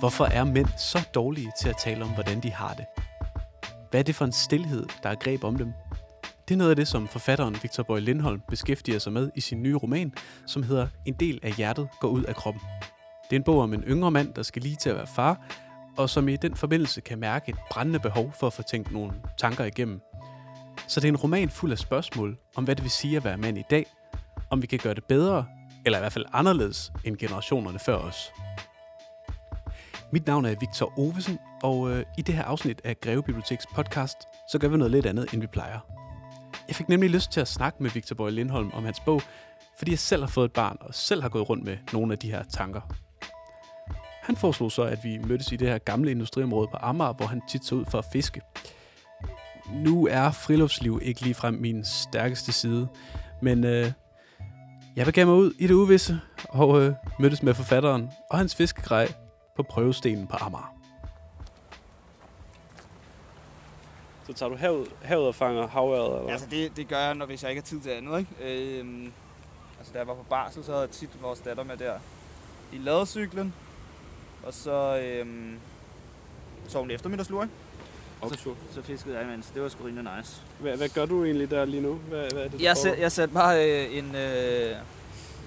Hvorfor er mænd så dårlige til at tale om, hvordan de har det? Hvad er det for en stillhed, der er greb om dem? Det er noget af det, som forfatteren Victor Boy Lindholm beskæftiger sig med i sin nye roman, som hedder En del af hjertet går ud af kroppen. Det er en bog om en yngre mand, der skal lige til at være far, og som i den forbindelse kan mærke et brændende behov for at få tænkt nogle tanker igennem. Så det er en roman fuld af spørgsmål om, hvad det vil sige at være mand i dag, om vi kan gøre det bedre, eller i hvert fald anderledes end generationerne før os. Mit navn er Victor Ovesen, og øh, i det her afsnit af Greve Biblioteks podcast, så gør vi noget lidt andet, end vi plejer. Jeg fik nemlig lyst til at snakke med Victor Boy Lindholm om hans bog, fordi jeg selv har fået et barn og selv har gået rundt med nogle af de her tanker. Han foreslog så, at vi mødtes i det her gamle industriområde på Amager, hvor han tit så ud for at fiske. Nu er friluftsliv ikke ligefrem min stærkeste side, men øh, jeg begav mig ud i det uvisse og øh, mødtes med forfatteren og hans fiskegrej på prøvestenen på Amager. Så tager du havet, havet og fanger havøret, eller Altså det, det gør jeg, når hvis jeg ikke har tid til andet, ikke? Øhm, altså da jeg var på barsel, så havde jeg tit vores datter med der i ladecyklen. Og så øhm, sov en eftermiddagslur, ikke? Og så, så fiskede jeg imens. Det var sgu rimelig nice. Hvad, hvad gør du egentlig der lige nu? Hvad, hvad er det, Jeg, sæt, jeg satte bare øh, en, øh,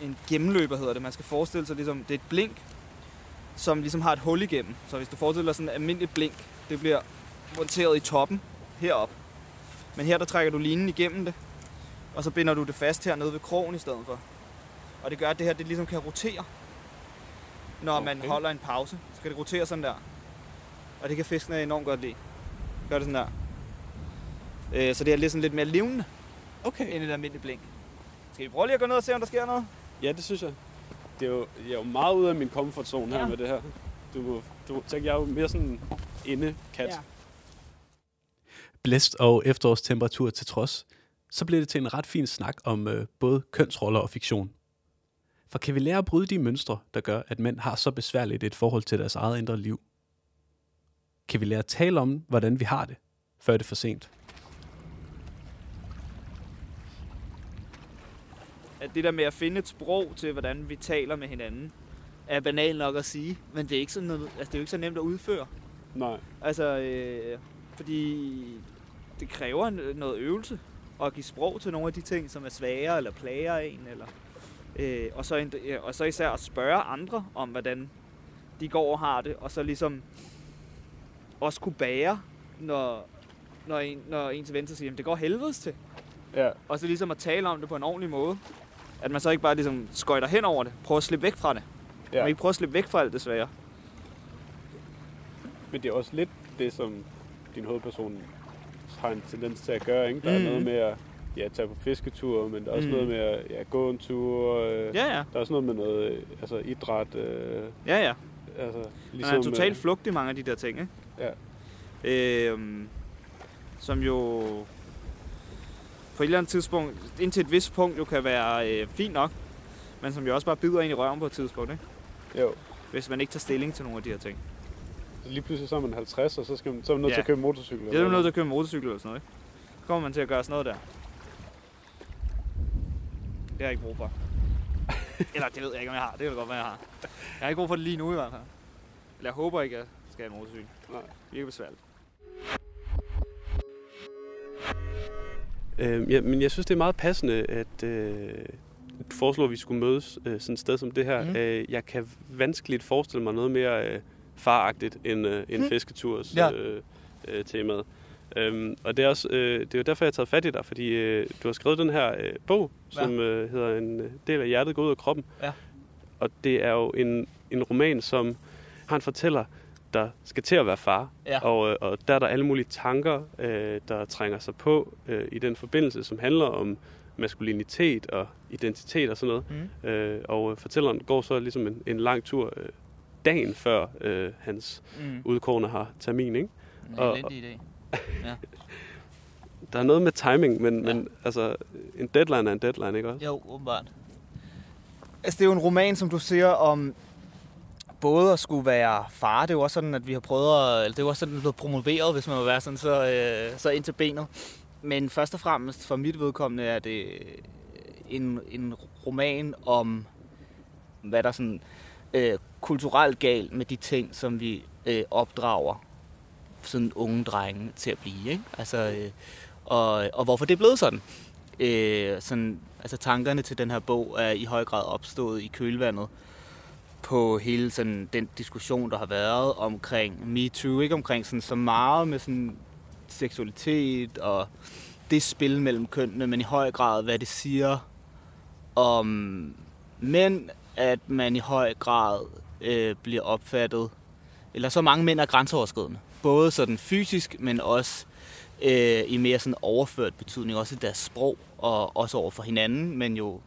en gennemløber, hedder det. Man skal forestille sig, ligesom, det er et blink, som ligesom har et hul igennem. Så hvis du forestiller dig sådan en almindelig blink, det bliver monteret i toppen herop. Men her der trækker du linen igennem det, og så binder du det fast hernede ved krogen i stedet for. Og det gør, at det her det ligesom kan rotere. Når okay. man holder en pause, så kan det rotere sådan der. Og det kan fiskene enormt godt lide. Gør det sådan der. Øh, så det er lidt, sådan lidt mere levende Okay. end et almindeligt blink. Skal vi prøve lige at gå ned og se, om der sker noget? Ja, det synes jeg. Det er jo, jeg er jo meget ude af min comfort zone her Ja. med det her. Du, må- du tænker, jeg er jo mere sådan inde kat. Ja. Blæst og efterårstemperatur til trods, så blev det til en ret fin snak om øh, både kønsroller og fiktion. For kan vi lære at bryde de mønstre, der gør, at mænd har så besværligt et forhold til deres eget indre liv? Kan vi lære at tale om, hvordan vi har det, før det er for sent? At det der med at finde et sprog til, hvordan vi taler med hinanden, er banalt nok at sige, men det er, ikke sådan noget, altså det er jo ikke så nemt at udføre. Nej. Altså, øh, fordi det kræver noget øvelse at give sprog til nogle af de ting, som er svære eller plager en, eller, øh, og, så, ja, og så især at spørge andre om, hvordan de går og har det, og så ligesom også kunne bære, når, når, en, når en til venstre siger, at det går helvedes til. Ja. Og så ligesom at tale om det på en ordentlig måde. At man så ikke bare ligesom skøjter hen over det. Prøver at slippe væk fra det. Ja. Man ikke prøver at slippe væk fra alt det svære. Men det er også lidt det, som din hovedperson har en tendens til at gøre. Ikke? Der er noget med at ja, tage på fisketur, men der er også Mhm. noget med at ja, gå en tur. Øh, Ja, ja. Der er også noget med noget øh, altså idræt. Øh, Ja, ja. altså, Man ligesom, er totalt øh, flugt i mange af de der ting, ikke? Ja. Øhm, som jo på et eller andet tidspunkt, indtil et vist punkt jo kan være øh, fint nok, men som jo også bare bider ind i røven på et tidspunkt, ikke? Jo. Hvis man ikke tager stilling til nogle af de her ting. Så lige pludselig så er man 50, og så, skal man, så er man nødt Ja. til at købe motorcykel. Det er jo nødt til at køre motorcykel eller sådan noget, ikke? Så kommer man til at gøre sådan noget der. Det har jeg ikke brug for. Eller det ved jeg ikke, om jeg har. Det kan godt være, jeg har. Jeg har ikke brug for det lige nu i hvert fald. Eller jeg håber ikke, at jeg skal have en motorcykel. Nej. Det virker besværligt. Øh, ja, men jeg synes, det er meget passende, at øh, du foreslår, at vi skulle mødes øh, sådan et sted som det her. Mm. Øh, jeg kan vanskeligt forestille mig noget mere øh, faragtigt end, øh, end Mhm. fisketurs Ja. øh, øh, temaet. Øhm, og det er, også, øh, det er jo derfor, jeg har taget fat i dig, fordi øh, du har skrevet den her øh, bog, som øh, hedder En øh, del af hjertet går ud af kroppen. Ja. Og det er jo en, en roman, som har en fortæller, der skal til at være far. Ja. Og, øh, og der er der alle mulige tanker, øh, der trænger sig på øh, i den forbindelse, som handler om maskulinitet og identitet og sådan noget. Mm. Øh, og øh, fortælleren går så ligesom en, en lang tur øh, dagen før øh, hans Mm. udkårne har termin. Ikke? En Og- idé. Der er noget med timing, men, Ja. ja. men altså, en deadline er en deadline, ikke også? Jo, åbenbart. Altså, det er jo en roman, som du siger, om både at skulle være far. Det er jo også sådan, at vi har prøvet at... Eller det er jo også sådan, at blevet promoveret, hvis man vil være sådan så, øh, så ind til benet. Men først og fremmest, for mit vedkommende, er det en, en roman om, hvad der sådan øh, kulturelt galt med de ting, som vi øh, opdrager sådan unge drenge til at blive. Ikke? Altså, øh, og, og hvorfor det er blevet sådan. Øh, sådan. Altså tankerne til den her bog er i høj grad opstået i kølvandet på hele sådan, den diskussion, der har været omkring MeToo. Ikke omkring sådan, så meget med sådan, seksualitet og det spil mellem kønnene, men i høj grad, hvad det siger om mænd, at man i høj grad øh, bliver opfattet, eller så mange mænd er grænseoverskridende. Både sådan fysisk, men også øh, i mere sådan overført betydning, også i deres sprog, og også over for hinanden, men jo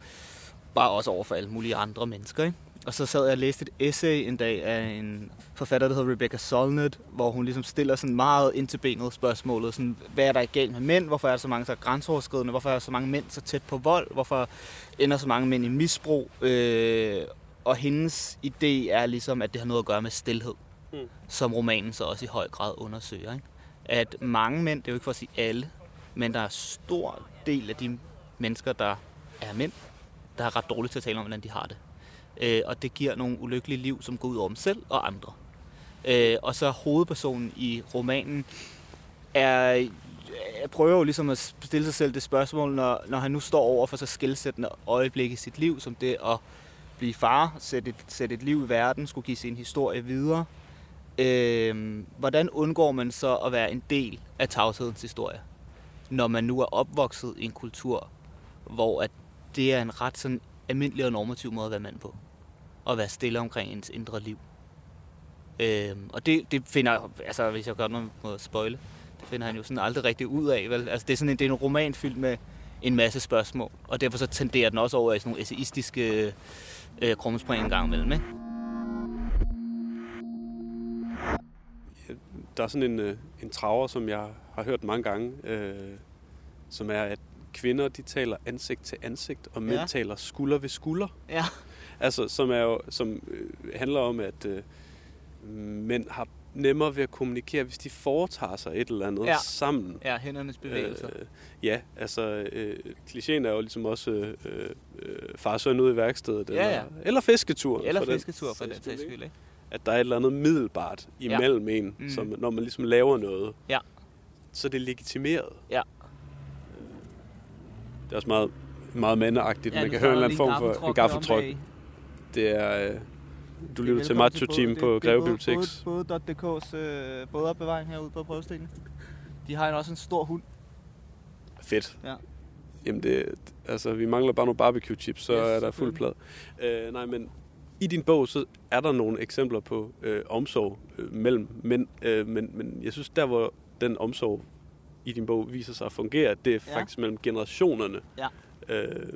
bare også over for alle mulige andre mennesker. Ikke? Og så sad jeg og læste et essay en dag af en forfatter, der hedder Rebecca Solnit, hvor hun ligesom stiller sådan meget ind til benet spørgsmålet, sådan, hvad er der galt med mænd? Hvorfor er der så mange, er grænseoverskridende? Hvorfor er der så mange mænd så tæt på vold? Hvorfor ender så mange mænd i misbrug? Øh, og hendes idé er ligesom, at det har noget at gøre med stillhed, mm. som romanen så også i høj grad undersøger. Ikke? At mange mænd, det er jo ikke for at sige alle, men der er stor del af de mennesker, der er mænd, der er ret dårligt til at tale om, hvordan de har det. Øh, og det giver nogle ulykkelige liv, som går ud over dem selv og andre. Øh, og så hovedpersonen i romanen er jeg prøver jo ligesom at stille sig selv det spørgsmål, når, når han nu står over for så skældsættende øjeblik i sit liv, som det at blive far, sætte et, sætte et liv i verden, skulle give sin historie videre. Øh, hvordan undgår man så at være en del af tavshedens historie, når man nu er opvokset i en kultur, hvor at det er en ret sådan almindelig og normativ måde at være mand på? At være stille omkring ens indre liv. Øhm, og det, det finder, altså hvis jeg gør noget på spoile, det finder han jo sådan aldrig rigtig ud af. Vel? Altså, det, er sådan en, det er en roman fyldt med en masse spørgsmål, og derfor så tenderer den også over i sådan nogle essayistiske øh, krumspring en gang imellem. Ikke? Der er sådan en, øh, en traver, som jeg har hørt mange gange, øh, som er, at kvinder de taler ansigt til ansigt, og mænd ja. taler skulder ved skulder. Ja. Altså, som, er jo, som øh, handler om, at øh, mænd har nemmere ved at kommunikere, hvis de foretager sig et eller andet ja. sammen. Ja, hændernes bevægelser. Øh, ja, altså, øh, klichéen er jo ligesom også øh, øh, far søn ud i værkstedet. Ja, ja. Eller, eller fisketur. Eller for fisketur, for den sags skyld, ikke? At der er et eller andet middelbart imellem ja. en, mm. som, når man ligesom laver noget, ja. så er det legitimeret. Ja. Det er også meget, meget mandeagtigt. Ja, man kan høre en eller anden form for en gaffeltryk. Det er... Øh, du lytter til Macho Team på Greve Bibliotek. Både, både, .dk's øh, bådopbevaring herude på prøvestenen. De har også en stor hund. Fedt. Ja. Jamen det, altså vi mangler bare nogle barbecue chips, så yes, er der fuld plade. Øh, nej, men i din bog, så er der nogle eksempler på øh, omsorg øh, mellem mænd, øh, men, men jeg synes, der hvor den omsorg i din bog viser sig at fungere, det er ja. faktisk mellem generationerne. Ja. Øh,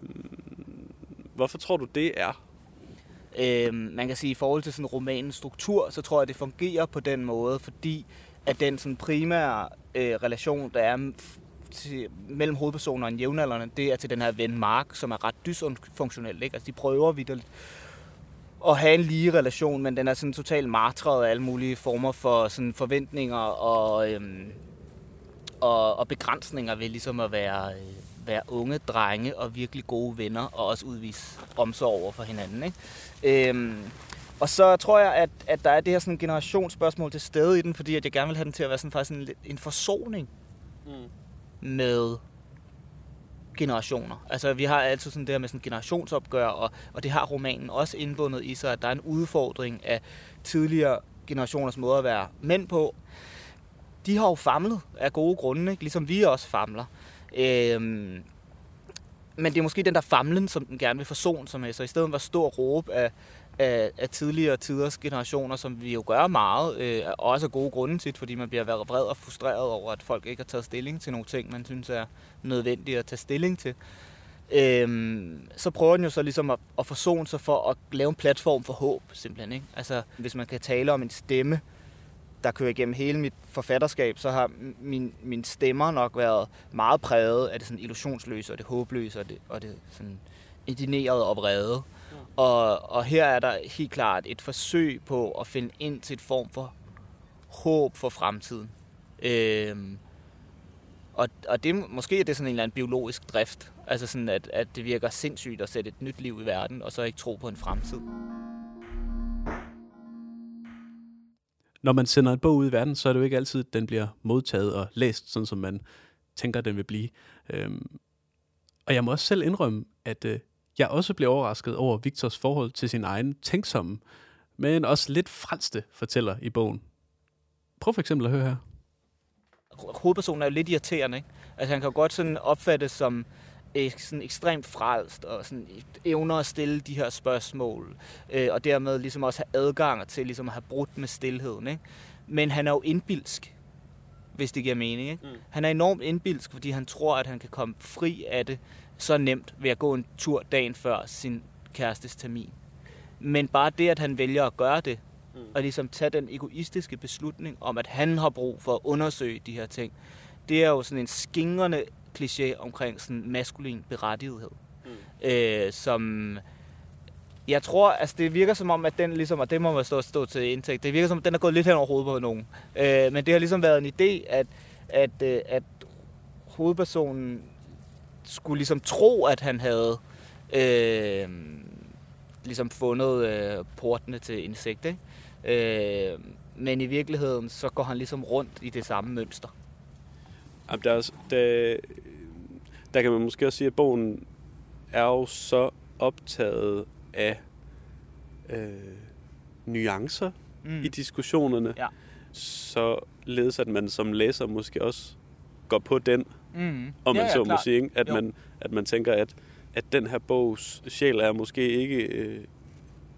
hvorfor tror du, det er? Øh, man kan sige, i forhold til sådan romanens struktur, så tror jeg, det fungerer på den måde, fordi at den sådan primære øh, relation, der er til, mellem hovedpersonen og jævnaldrende, det er til den her ven Mark, som er ret dysfunktionel. Ikke? Altså, de prøver vidderligt at have en lige relation, men den er sådan totalt martret af alle mulige former for sådan forventninger og, øhm, og, og begrænsninger ved ligesom at være, øh, være unge drenge og virkelig gode venner, og også udvise omsorg over for hinanden. Ikke? Øhm, og så tror jeg, at, at der er det her sådan generationsspørgsmål til stede i den, fordi at jeg gerne vil have den til at være sådan faktisk en, en forsoning mm. med generationer. Altså vi har altid sådan det her med sådan generationsopgør, og, og det har romanen også indbundet i sig, at der er en udfordring af tidligere generationers måde at være mænd på. De har jo famlet af gode grunde, ikke? ligesom vi også famler. Øhm, men det er måske den der famlen, som den gerne vil forsone sig med. Så i stedet for at stå og råbe af, af, af tidligere tiders generationer, som vi jo gør meget, øh, også af gode grunde tit, fordi man bliver været vred og frustreret over, at folk ikke har taget stilling til nogle ting, man synes er nødvendigt at tage stilling til. Øhm, så prøver den jo så ligesom at, at forsone sig for at lave en platform for håb, simpelthen. Ikke? Altså, hvis man kan tale om en stemme, der kører igennem hele mit forfatterskab, så har min, min stemmer nok været meget præget af det sådan illusionsløse og det håbløse og det, og det sådan indinerede og vrede. Ja. Og, og her er der helt klart et forsøg på at finde ind til et form for håb for fremtiden. Øhm, og, og det, måske er det sådan en eller anden biologisk drift. Altså sådan, at, at det virker sindssygt at sætte et nyt liv i verden, og så ikke tro på en fremtid. Når man sender en bog ud i verden, så er det jo ikke altid, at den bliver modtaget og læst, sådan som man tænker, den vil blive. Øhm, og jeg må også selv indrømme, at øh, jeg også blev overrasket over Victors forhold til sin egen tænksomme, men også lidt frelste fortæller i bogen. Prøv for eksempel at høre her. Hovedpersonen er jo lidt irriterende, ikke? Altså han kan jo godt sådan opfattes som øh, sådan ekstremt frelst og sådan evner at stille de her spørgsmål, øh, og dermed ligesom også have adgang til ligesom at have brudt med stillheden. Ikke? Men han er jo indbilsk, hvis det giver mening. Ikke? Mm. Han er enormt indbilsk, fordi han tror, at han kan komme fri af det så nemt ved at gå en tur dagen før sin kærestes termin. Men bare det, at han vælger at gøre det, mm. og ligesom tage den egoistiske beslutning om, at han har brug for at undersøge de her ting, det er jo sådan en skingrende kliché omkring sådan maskulin berettighed, mm. øh, som jeg tror, altså det virker som om, at den ligesom, og det må man stå, stå til indtægt, det virker som om, at den er gået lidt hen over hovedet på nogen. Øh, men det har ligesom været en idé, at, at, øh, at hovedpersonen skulle ligesom tro, at han havde øh, ligesom fundet øh, portene til insekt, ikke? Øh, men i virkeligheden, så går han ligesom rundt i det samme mønster. Jamen, der, er, der, der kan man måske også sige, at bogen er jo så optaget af øh, nuancer mm. i diskussionerne, ja. så ledes at man som læser måske også går på den, mm. om man ja, ja, så må sige, at man, at man tænker, at, at den her bogs sjæl er måske ikke øh,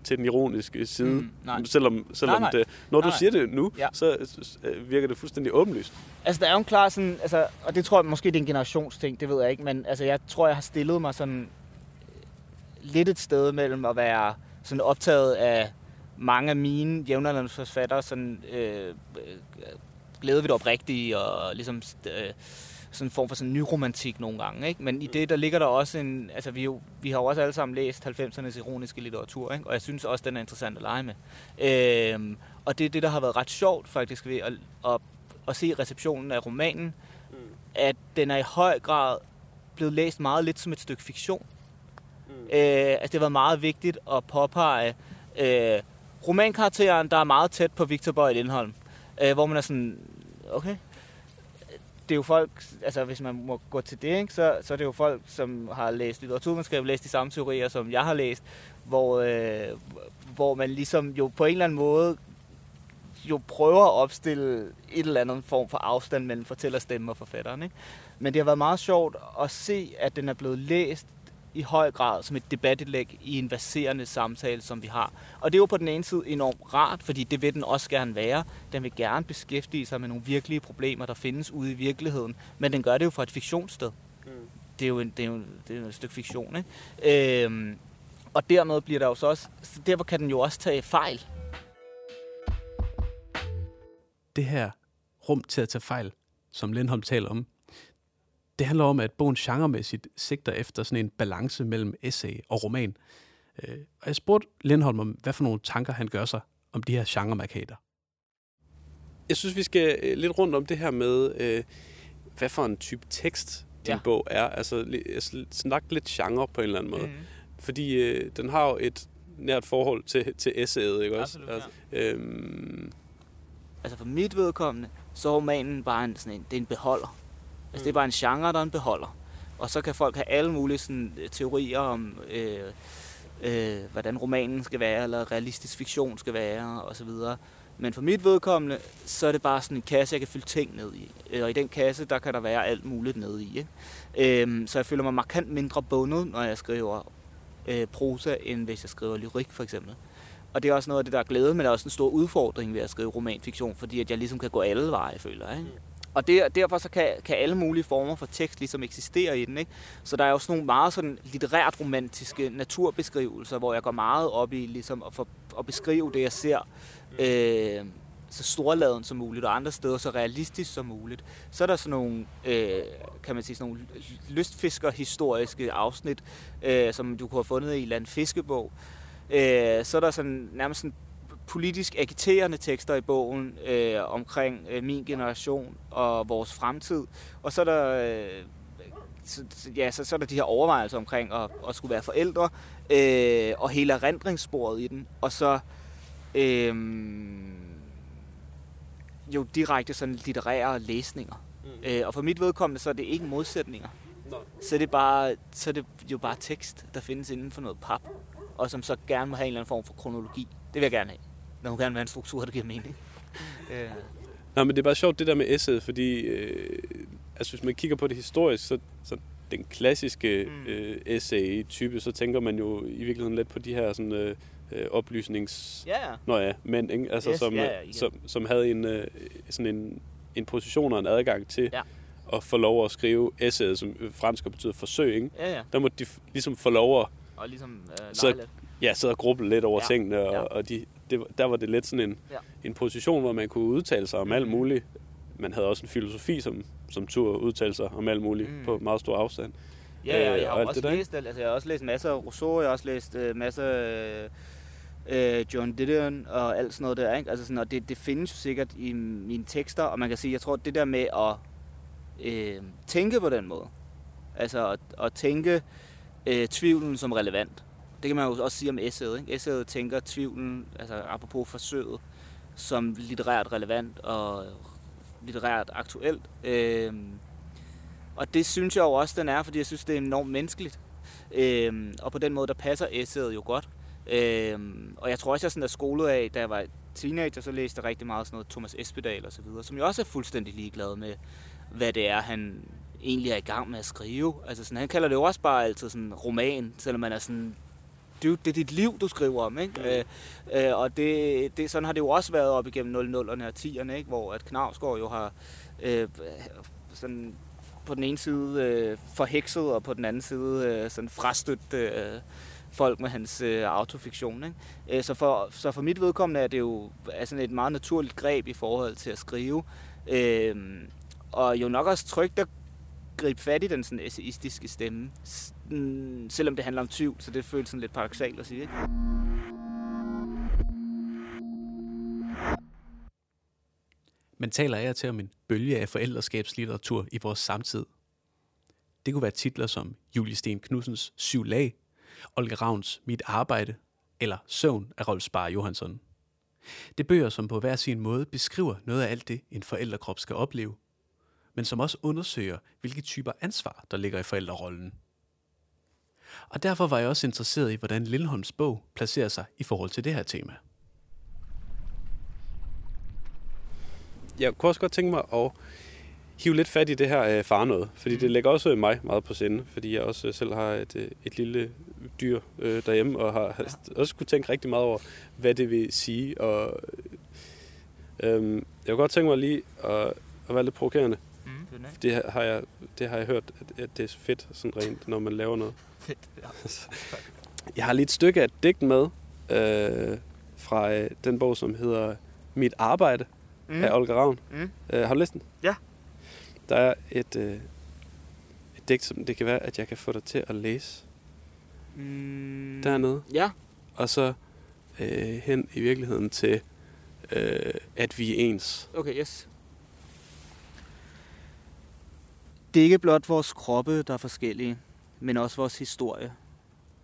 til den ironiske side. Mm, nej. Selvom, selvom nej, nej. Det, når nej, du siger det nu, ja. så øh, virker det fuldstændig åbenlyst. Altså, der er jo en klar sådan, altså, og det tror jeg måske, det er en generationsting, det ved jeg ikke, men altså, jeg tror, jeg har stillet mig sådan øh, lidt et sted mellem at være sådan optaget af mange af mine jævnaldrende forfattere, sådan øh, øh, glæde ved det oprigtige, og ligesom øh, sådan en form for sådan nyromantik nogle gange. Ikke? Men i det, der ligger der også en... Altså, vi, jo, vi har jo også alle sammen læst 90'ernes ironiske litteratur, ikke? og jeg synes også, den er interessant at lege med. Øhm, og det er det, der har været ret sjovt faktisk ved at, at, at se receptionen af romanen, mm. at den er i høj grad blevet læst meget lidt som et stykke fiktion. Mm. Øh, altså, det var meget vigtigt at påpege øh, romankarakteren, der er meget tæt på Victor Bøje Lindholm. Øh, hvor man er sådan, okay, det er jo folk, altså hvis man må gå til det, ikke, så, så er det jo folk, som har læst litteraturvidenskab, læst de samme teorier, som jeg har læst, hvor, øh, hvor man ligesom jo på en eller anden måde jo prøver at opstille et eller andet form for afstand mellem fortællerstemme og forfatteren. Ikke? Men det har været meget sjovt at se, at den er blevet læst i høj grad som et debatindlæg i en baserende samtale, som vi har. Og det er jo på den ene side enormt rart, fordi det vil den også gerne være. Den vil gerne beskæftige sig med nogle virkelige problemer, der findes ude i virkeligheden, men den gør det jo fra et fiktionssted. Mm. Det, er jo en, det, er jo, det er jo et stykke fiktion, ikke? Øhm, og dermed bliver der jo så også, derfor kan den jo også tage fejl. Det her rum til at tage fejl, som Lindholm taler om, det handler om, at bogen genremæssigt sigter efter sådan en balance mellem essay og roman. Øh, og jeg spurgte Lindholm om, hvad for nogle tanker han gør sig om de her genremarkader. Jeg synes, vi skal øh, lidt rundt om det her med, øh, hvad for en type tekst din ja. bog er. Altså, altså snak lidt genre på en eller anden måde. Mm. Fordi øh, den har jo et nært forhold til, til essayet, ikke også? Absolut, ja. altså, øhm... altså for mit vedkommende, så er romanen bare en, sådan en, det er en beholder. Altså, det er bare en genre, der er en beholder. Og så kan folk have alle mulige sådan, øh, teorier om, øh, øh, hvordan romanen skal være, eller realistisk fiktion skal være, osv. Men for mit vedkommende, så er det bare sådan en kasse, jeg kan fylde ting ned i. Øh, og i den kasse, der kan der være alt muligt ned i. Ikke? Øhm, så jeg føler mig markant mindre bundet, når jeg skriver øh, prosa, end hvis jeg skriver lyrik, for eksempel. Og det er også noget af det, der er glæde, men der er også en stor udfordring ved at skrive romanfiktion, fordi at jeg ligesom kan gå alle veje, føler jeg. Ikke? Mm. Og der, derfor så kan, kan alle mulige former for tekst ligesom eksistere i den. Ikke? Så der er jo sådan nogle meget sådan litterært romantiske naturbeskrivelser, hvor jeg går meget op i ligesom at, for, at beskrive det, jeg ser øh, så storladen som muligt, og andre steder så realistisk som muligt. Så er der sådan nogle, øh, kan man sige, sådan nogle lystfisker-historiske afsnit, øh, som du kunne have fundet i en fiskebog. Øh, så er der sådan nærmest sådan politisk agiterende tekster i bogen øh, omkring øh, min generation og vores fremtid. Og så er der, øh, så, ja, så, så er der de her overvejelser omkring at, at skulle være forældre, øh, og hele erindringssporet i den. Og så, øh, jo direkte sådan litterære læsninger. Mm. Øh, og for mit vedkommende, så er det ikke modsætninger. Nå. Så er det, bare, så er det jo bare tekst, der findes inden for noget pap, og som så gerne må have en eller anden form for kronologi. Det vil jeg gerne have. Der må gerne være en struktur, der giver mening. øh, Nå, men det er bare sjovt det der med essayet, fordi øh, altså, hvis man kigger på det historisk, så, så den klassiske Mm. øh, essay-type, så tænker man jo i virkeligheden lidt på de her sådan, øh, øh, oplysnings... ja. Nå ja, mænd, ikke? Altså, Yes, som, ja, ja, igen. som, som havde en, øh, sådan en, en position og en adgang til Ja. at få lov at skrive essayet, som øh, fransk betyder forsøg, ikke? Ja, ja. Der måtte de ligesom få lov at Og ligesom øh, Så- lege lidt. ja, sidde og gruble lidt over Ja, ja. tingene, og, ja. og de, det, der var det lidt sådan en, Ja. en position, hvor man kunne udtale sig om alt Mhm. muligt. Man havde også en filosofi, som, som turde udtale sig om alt muligt Mm. mm. på meget stor afstand. Ja, ja, Øh, jeg og har alt også det der, læst, altså, jeg har også læst masser af Rousseau, jeg har også læst øh, masser af øh, John Didion og alt sådan noget der, ikke? Altså sådan, og det, det findes jo sikkert i mine tekster, og man kan sige, jeg tror, det der med at øh, tænke på den måde, altså at, at tænke øh, tvivlen som relevant, det kan man jo også sige om essayet, ikke? Essayet tænker tvivlen, altså apropos forsøget, som litterært relevant og litterært aktuelt. Øh, og det synes jeg jo også, den er, fordi jeg synes, det er enormt menneskeligt. Øhm, og på den måde, der passer essayet jo godt. Øhm, og jeg tror også, jeg sådan er skolet af, da jeg var teenager, så læste jeg rigtig meget sådan noget Thomas Espedal og så videre, som jo også er fuldstændig ligeglad med, hvad det er, han egentlig er i gang med at skrive. Altså sådan, han kalder det jo også bare altid sådan roman, selvom man er sådan, dude, det er dit liv, du skriver om, ikke? Øh, øh, og det, det, sådan har det jo også været op igennem 00'erne og 10'erne, ikke? Hvor at Knavsgaard jo har øh, sådan på den ene side øh, forhekset, og på den anden side øh, sådan frastødt øh, folk med hans øh, autofiktion. Ikke? Øh, så, for, så for mit vedkommende er det jo er sådan et meget naturligt greb i forhold til at skrive. Øh, og jo nok også trygt at gribe fat i den sådan essayistiske stemme, mm, selvom det handler om tvivl, så det føles sådan lidt paradoxalt at sige. Ikke? Man taler af og til om en bølge af forældreskabslitteratur i vores samtid. Det kunne være titler som Julie Sten Knudsens Syv lag, Olga Ravns Mit arbejde eller Søvn af Rolf Spar Johansson. Det bøger, som på hver sin måde beskriver noget af alt det, en forældrekrop skal opleve, men som også undersøger, hvilke typer ansvar, der ligger i forældrerollen. Og derfor var jeg også interesseret i, hvordan Lindholms bog placerer sig i forhold til det her tema. Jeg kunne også godt tænke mig at hive lidt fat i det her øh, far noget, fordi det ligger også mig meget på sinde, fordi jeg også øh, selv har et, øh, et lille dyr øh, derhjemme, og har, ja. også kunne tænke rigtig meget over, hvad det vil sige. Og, øh, jeg kunne godt tænke mig lige at, at være lidt provokerende. Mm, det har jeg, det har jeg hørt, at, at det er fedt, sådan rent, når man laver noget. fedt. Ja. Jeg har lige et stykke af et digt med øh, fra øh, den bog, som hedder Mit arbejde. Mm. af Olga Ravn. Mm. Øh, har du læst den? Ja. Der er et, øh, et digt, som det kan være, at jeg kan få dig til at læse Mm. dernede. Ja. Og så øh, hen i virkeligheden til, øh, at vi er ens. Okay, yes. Det er ikke blot vores kroppe, der er forskellige, men også vores historie.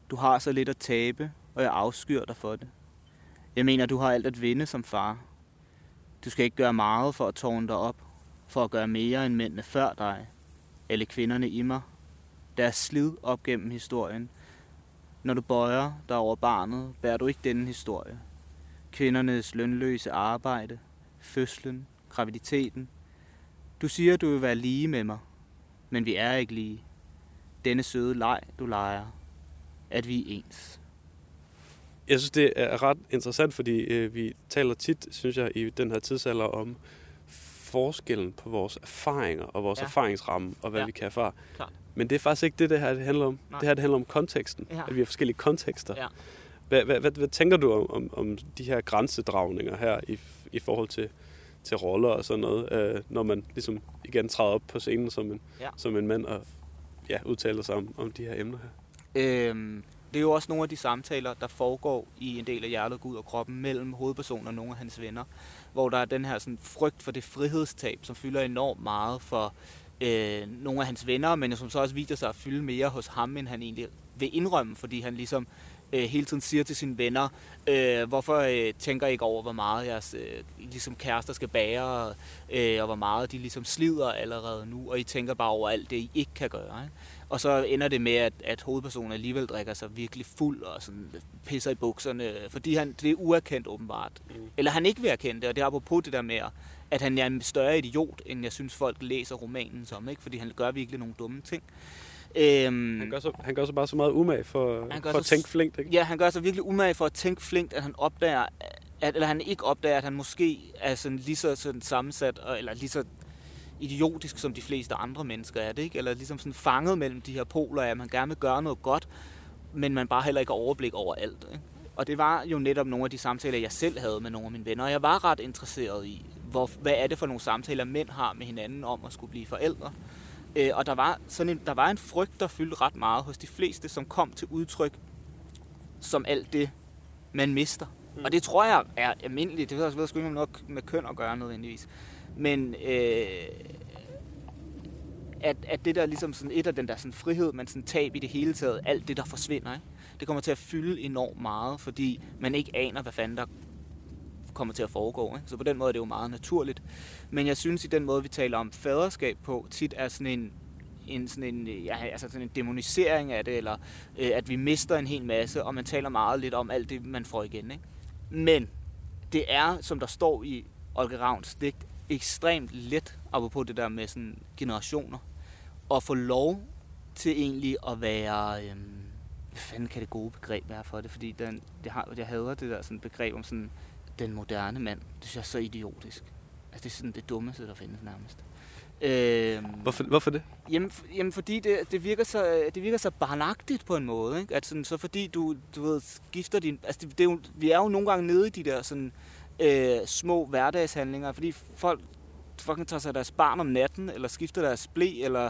Du har så lidt at tabe, og jeg afskyr dig for det. Jeg mener, du har alt at vinde som far. Du skal ikke gøre meget for at tårne dig op, for at gøre mere end mændene før dig, eller kvinderne i mig. Deres slid op gennem historien. Når du bøjer dig over barnet, bærer du ikke denne historie. Kvindernes lønløse arbejde, fødslen, graviditeten. Du siger, du vil være lige med mig, men vi er ikke lige. Denne søde leg, du leger, at vi er ens. Jeg synes, det er ret interessant, fordi øh, vi taler tit, synes jeg, i den her tidsalder om forskellen på vores erfaringer og vores Ja. erfaringsramme og hvad Ja. ja. vi kan erfare. Klart. Men det er faktisk ikke det, det her det handler om. Nej. Det her det handler om konteksten. Ja. At vi har forskellige kontekster. Ja. Hvad, hvad, hvad, hvad tænker du om, om, om de her grænsedragninger her i, i forhold til, til roller og sådan noget, øh, når man ligesom igen træder op på scenen som en, Ja. som en mand og ja, udtaler sig om, om de her emner her? Øhm, det er jo også nogle af de samtaler, der foregår i en del af hjertet, Gud og kroppen mellem hovedpersonen og nogle af hans venner, hvor der er den her sådan, frygt for det frihedstab, som fylder enormt meget for øh, nogle af hans venner, men som så også viser sig at fylde mere hos ham, end han egentlig vil indrømme, fordi han ligesom øh, hele tiden siger til sine venner, øh, hvorfor øh, tænker I ikke over, hvor meget jeres øh, ligesom kærester skal bære, øh, og hvor meget de ligesom slider allerede nu, og I tænker bare over alt det, I ikke kan gøre. Ikke? Og så ender det med, at, at hovedpersonen alligevel drikker sig virkelig fuld og sådan pisser i bukserne, fordi han, det er uerkendt åbenbart. Mm. Eller han ikke vil erkende det, og det er apropos det der med, at han er en større idiot, end jeg synes, folk læser romanen som, ikke? fordi han gør virkelig nogle dumme ting. Øhm, han, gør så, han gør så bare så meget umage for, for at tænke flinkt, ikke? Ja, han gør så virkelig umage for at tænke flinkt, at han opdager, at, eller han ikke opdager, at han måske er sådan lige så sådan sammensat, eller lige så idiotisk, som de fleste andre mennesker er det, ikke? Eller ligesom sådan fanget mellem de her poler at man gerne vil gøre noget godt, men man bare heller ikke har overblik over alt. Ikke? Og det var jo netop nogle af de samtaler, jeg selv havde med nogle af mine venner, og jeg var ret interesseret i, hvor, hvad er det for nogle samtaler, mænd har med hinanden om at skulle blive forældre. Øh, og der var, sådan en, der var en frygt, der fyldte ret meget hos de fleste, som kom til udtryk som alt det, man mister. Mm. Og det tror jeg er almindeligt. Det ved jeg sgu ikke nok med køn at gøre nødvendigvis. Men øh, at, at det der ligesom sådan et af den der sådan frihed, man sådan tab i det hele taget, alt det der forsvinder, ikke? det kommer til at fylde enormt meget, fordi man ikke aner, hvad fanden der kommer til at foregå. Ikke? Så på den måde er det jo meget naturligt. Men jeg synes, i den måde, vi taler om faderskab på, tit er sådan en, en, sådan en, ja, altså sådan en demonisering af det, eller øh, at vi mister en hel masse, og man taler meget lidt om alt det, man får igen. Ikke? Men det er, som der står i Olga Ravns digt, ekstremt let, apropos det der med sådan generationer, at få lov til egentlig at være... Øh, hvad fanden kan det gode begreb være for det? Fordi den, det har, jeg hader det der sådan begreb om sådan den moderne mand. Det synes jeg er så idiotisk. Altså det er sådan det dummeste, der findes nærmest. Øhm, hvorfor, hvorfor det? Jamen, jamen fordi det, det, virker så, det virker så barnagtigt på en måde. Ikke? At sådan, så fordi du, du ved, skifter din... Altså det, det er jo, vi er jo nogle gange nede i de der sådan, øh, små hverdagshandlinger, fordi folk fucking tager sig deres barn om natten, eller skifter deres blæ, eller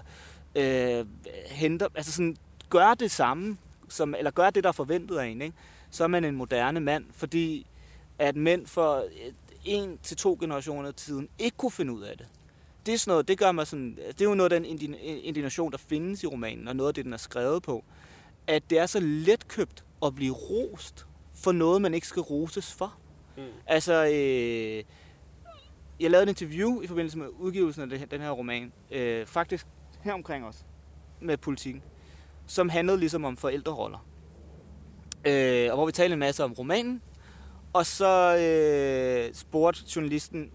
øh, henter, altså sådan, gør det samme, som, eller gør det, der er forventet af en, ikke? så er man en moderne mand, fordi at mænd for en til to generationer tiden ikke kunne finde ud af det. Det er sådan noget, det gør mig sådan, det er jo noget af den indignation, der findes i romanen, og noget af det, den er skrevet på, at det er så letkøbt at blive rost for noget, man ikke skal roses for. Mm. Altså, øh, jeg lavede et interview i forbindelse med udgivelsen af det, den her roman, øh, faktisk her omkring os, med politikken, som handlede ligesom om forældreroller. Øh, og hvor vi talte en masse om romanen, og så øh, spurgte journalisten,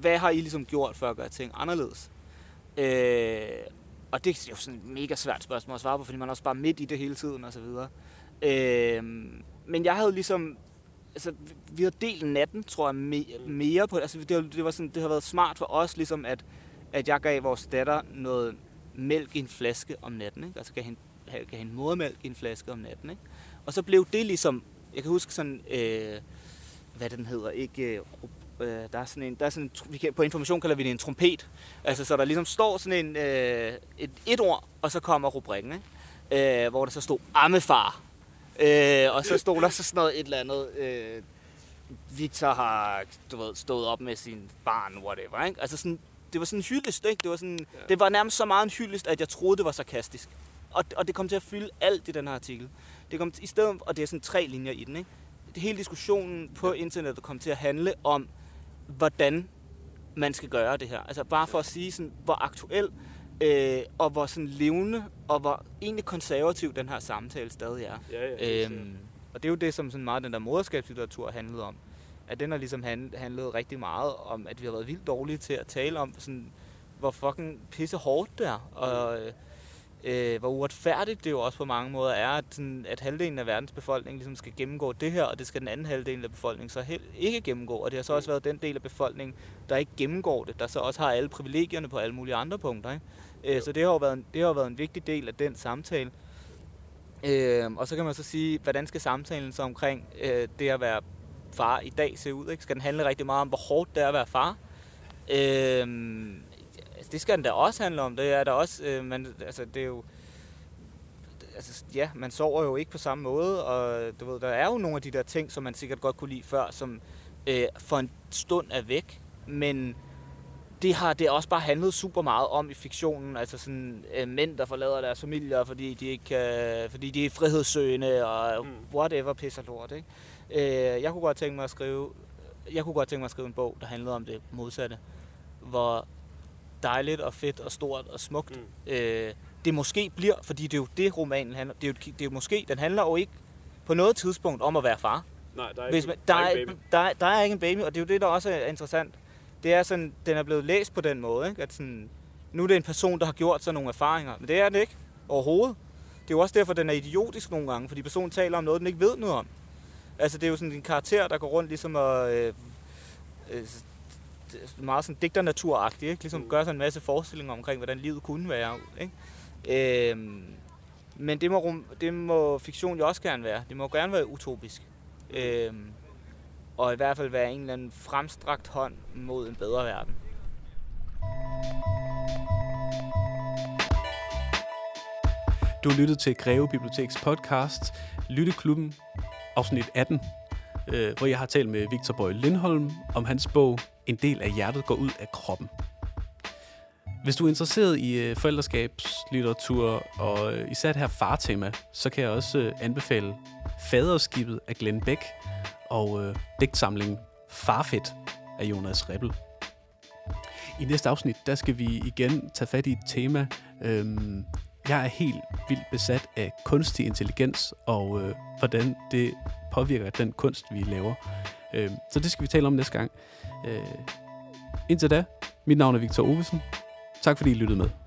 hvad har I ligesom gjort for at gøre ting anderledes? Øh, og det er jo sådan et mega svært spørgsmål at svare på, fordi man er også bare midt i det hele tiden og så videre. Øh, men jeg havde ligesom altså, vi havde delt natten, tror jeg, me, mere på altså, det. Det, var sådan, det har været smart for os, ligesom at, at jeg gav vores datter noget mælk i en flaske om natten. Ikke? Altså gav hende, gav hende modermælk i en flaske om natten. Ikke? Og så blev det ligesom, jeg kan huske sådan, øh, hvad den hedder, ikke øh, øh, der er sådan en, der er sådan, vi kan, på information kalder vi det en trompet. Altså, så der ligesom står sådan en, øh, et, et ord, og så kommer rubrikken, ikke? Øh, hvor der så stod ammefar. Øh, og så stod der så sådan noget et eller andet, øh, Victor har du ved, stået op med sin barn, whatever, ikke? Altså sådan, det var sådan en hyldest, ikke? Det var, sådan, ja. det var nærmest så meget en hyldest, at jeg troede, det var sarkastisk. Og, og det kom til at fylde alt i den her artikel. Det kom til, i stedet, og det er sådan tre linjer i den, ikke? Hele diskussionen på internettet kom til at handle om, hvordan man skal gøre det her. Altså bare for at sige, sådan, hvor aktuel øh, og hvor sådan levende og hvor egentlig konservativ den her samtale stadig er. Ja, ja, øhm, og det er jo det, som sådan meget den der moderskabslitteratur handlede om. At den har ligesom handlet rigtig meget om, at vi har været vildt dårlige til at tale om, sådan, hvor fucking pisse hårdt det er. Og, øh, øh, hvor uretfærdigt det jo også på mange måder er, at, sådan, at halvdelen af verdens befolkning ligesom skal gennemgå det her, og det skal den anden halvdel af befolkningen så helt ikke gennemgå. Og det har så også været den del af befolkningen, der ikke gennemgår det, der så også har alle privilegierne på alle mulige andre punkter. Ikke? Øh, så det har, jo været en, det har jo været en vigtig del af den samtale. Øh, og så kan man så sige, hvordan skal samtalen så omkring øh, det at være far i dag se ud? Ikke? Skal den handle rigtig meget om, hvor hårdt det er at være far? Øh, det skal den da også handle om. Det er der også, øh, man, altså det er jo, altså, ja, man sover jo ikke på samme måde, og du ved, der er jo nogle af de der ting, som man sikkert godt kunne lide før, som øh, for en stund er væk, men det har det også bare handlet super meget om i fiktionen. Altså sådan øh, mænd, der forlader deres familier, fordi de ikke kan, fordi de er frihedssøgende og Mm. whatever pisser lort. Ikke? Øh, jeg kunne godt tænke mig at skrive, jeg kunne godt tænke mig at skrive en bog, der handlede om det modsatte. Hvor dejligt og fedt og stort og smukt Mm. øh, det måske bliver, fordi det er jo det, romanen handler Det er jo, det er jo måske, den handler jo ikke på noget tidspunkt om at være far. Nej, der er Hvis ikke, man, der der, er ikke baby. der, er, der er ikke en baby, og det er jo det, der også er interessant. Det er sådan, den er blevet læst på den måde, ikke? at sådan, nu er det en person, der har gjort sig nogle erfaringer, men det er den ikke overhovedet. Det er jo også derfor, den er idiotisk nogle gange, fordi personen taler om noget, den ikke ved noget om. Altså, det er jo sådan en karakter, der går rundt ligesom og... Øh, øh, meget sådan digternaturagtigt, ikke? Ligesom Mm. gør sig en masse forestillinger omkring, hvordan livet kunne være. Ikke? Øhm, men det må, rum, det må fiktion jo også gerne være. Det må gerne være utopisk. Øhm, og i hvert fald være en eller anden fremstrakt hånd mod en bedre verden. Du har lyttet til Greve Biblioteks podcast, Lytteklubben, afsnit 18, øh, hvor jeg har talt med Victor Bøje Lindholm om hans bog en del af hjertet går ud af kroppen. Hvis du er interesseret i øh, forældreskabslitteratur og øh, især det her fartema, så kan jeg også øh, anbefale Faderskibet af Glenn Beck og øh, digtsamlingen Farfet af Jonas Rebel. I næste afsnit, der skal vi igen tage fat i et tema. Øhm, jeg er helt vildt besat af kunstig intelligens og øh, hvordan det påvirker den kunst, vi laver. Øh, så det skal vi tale om næste gang. Øh, indtil da, mit navn er Victor Ovesen. Tak fordi I lyttede med.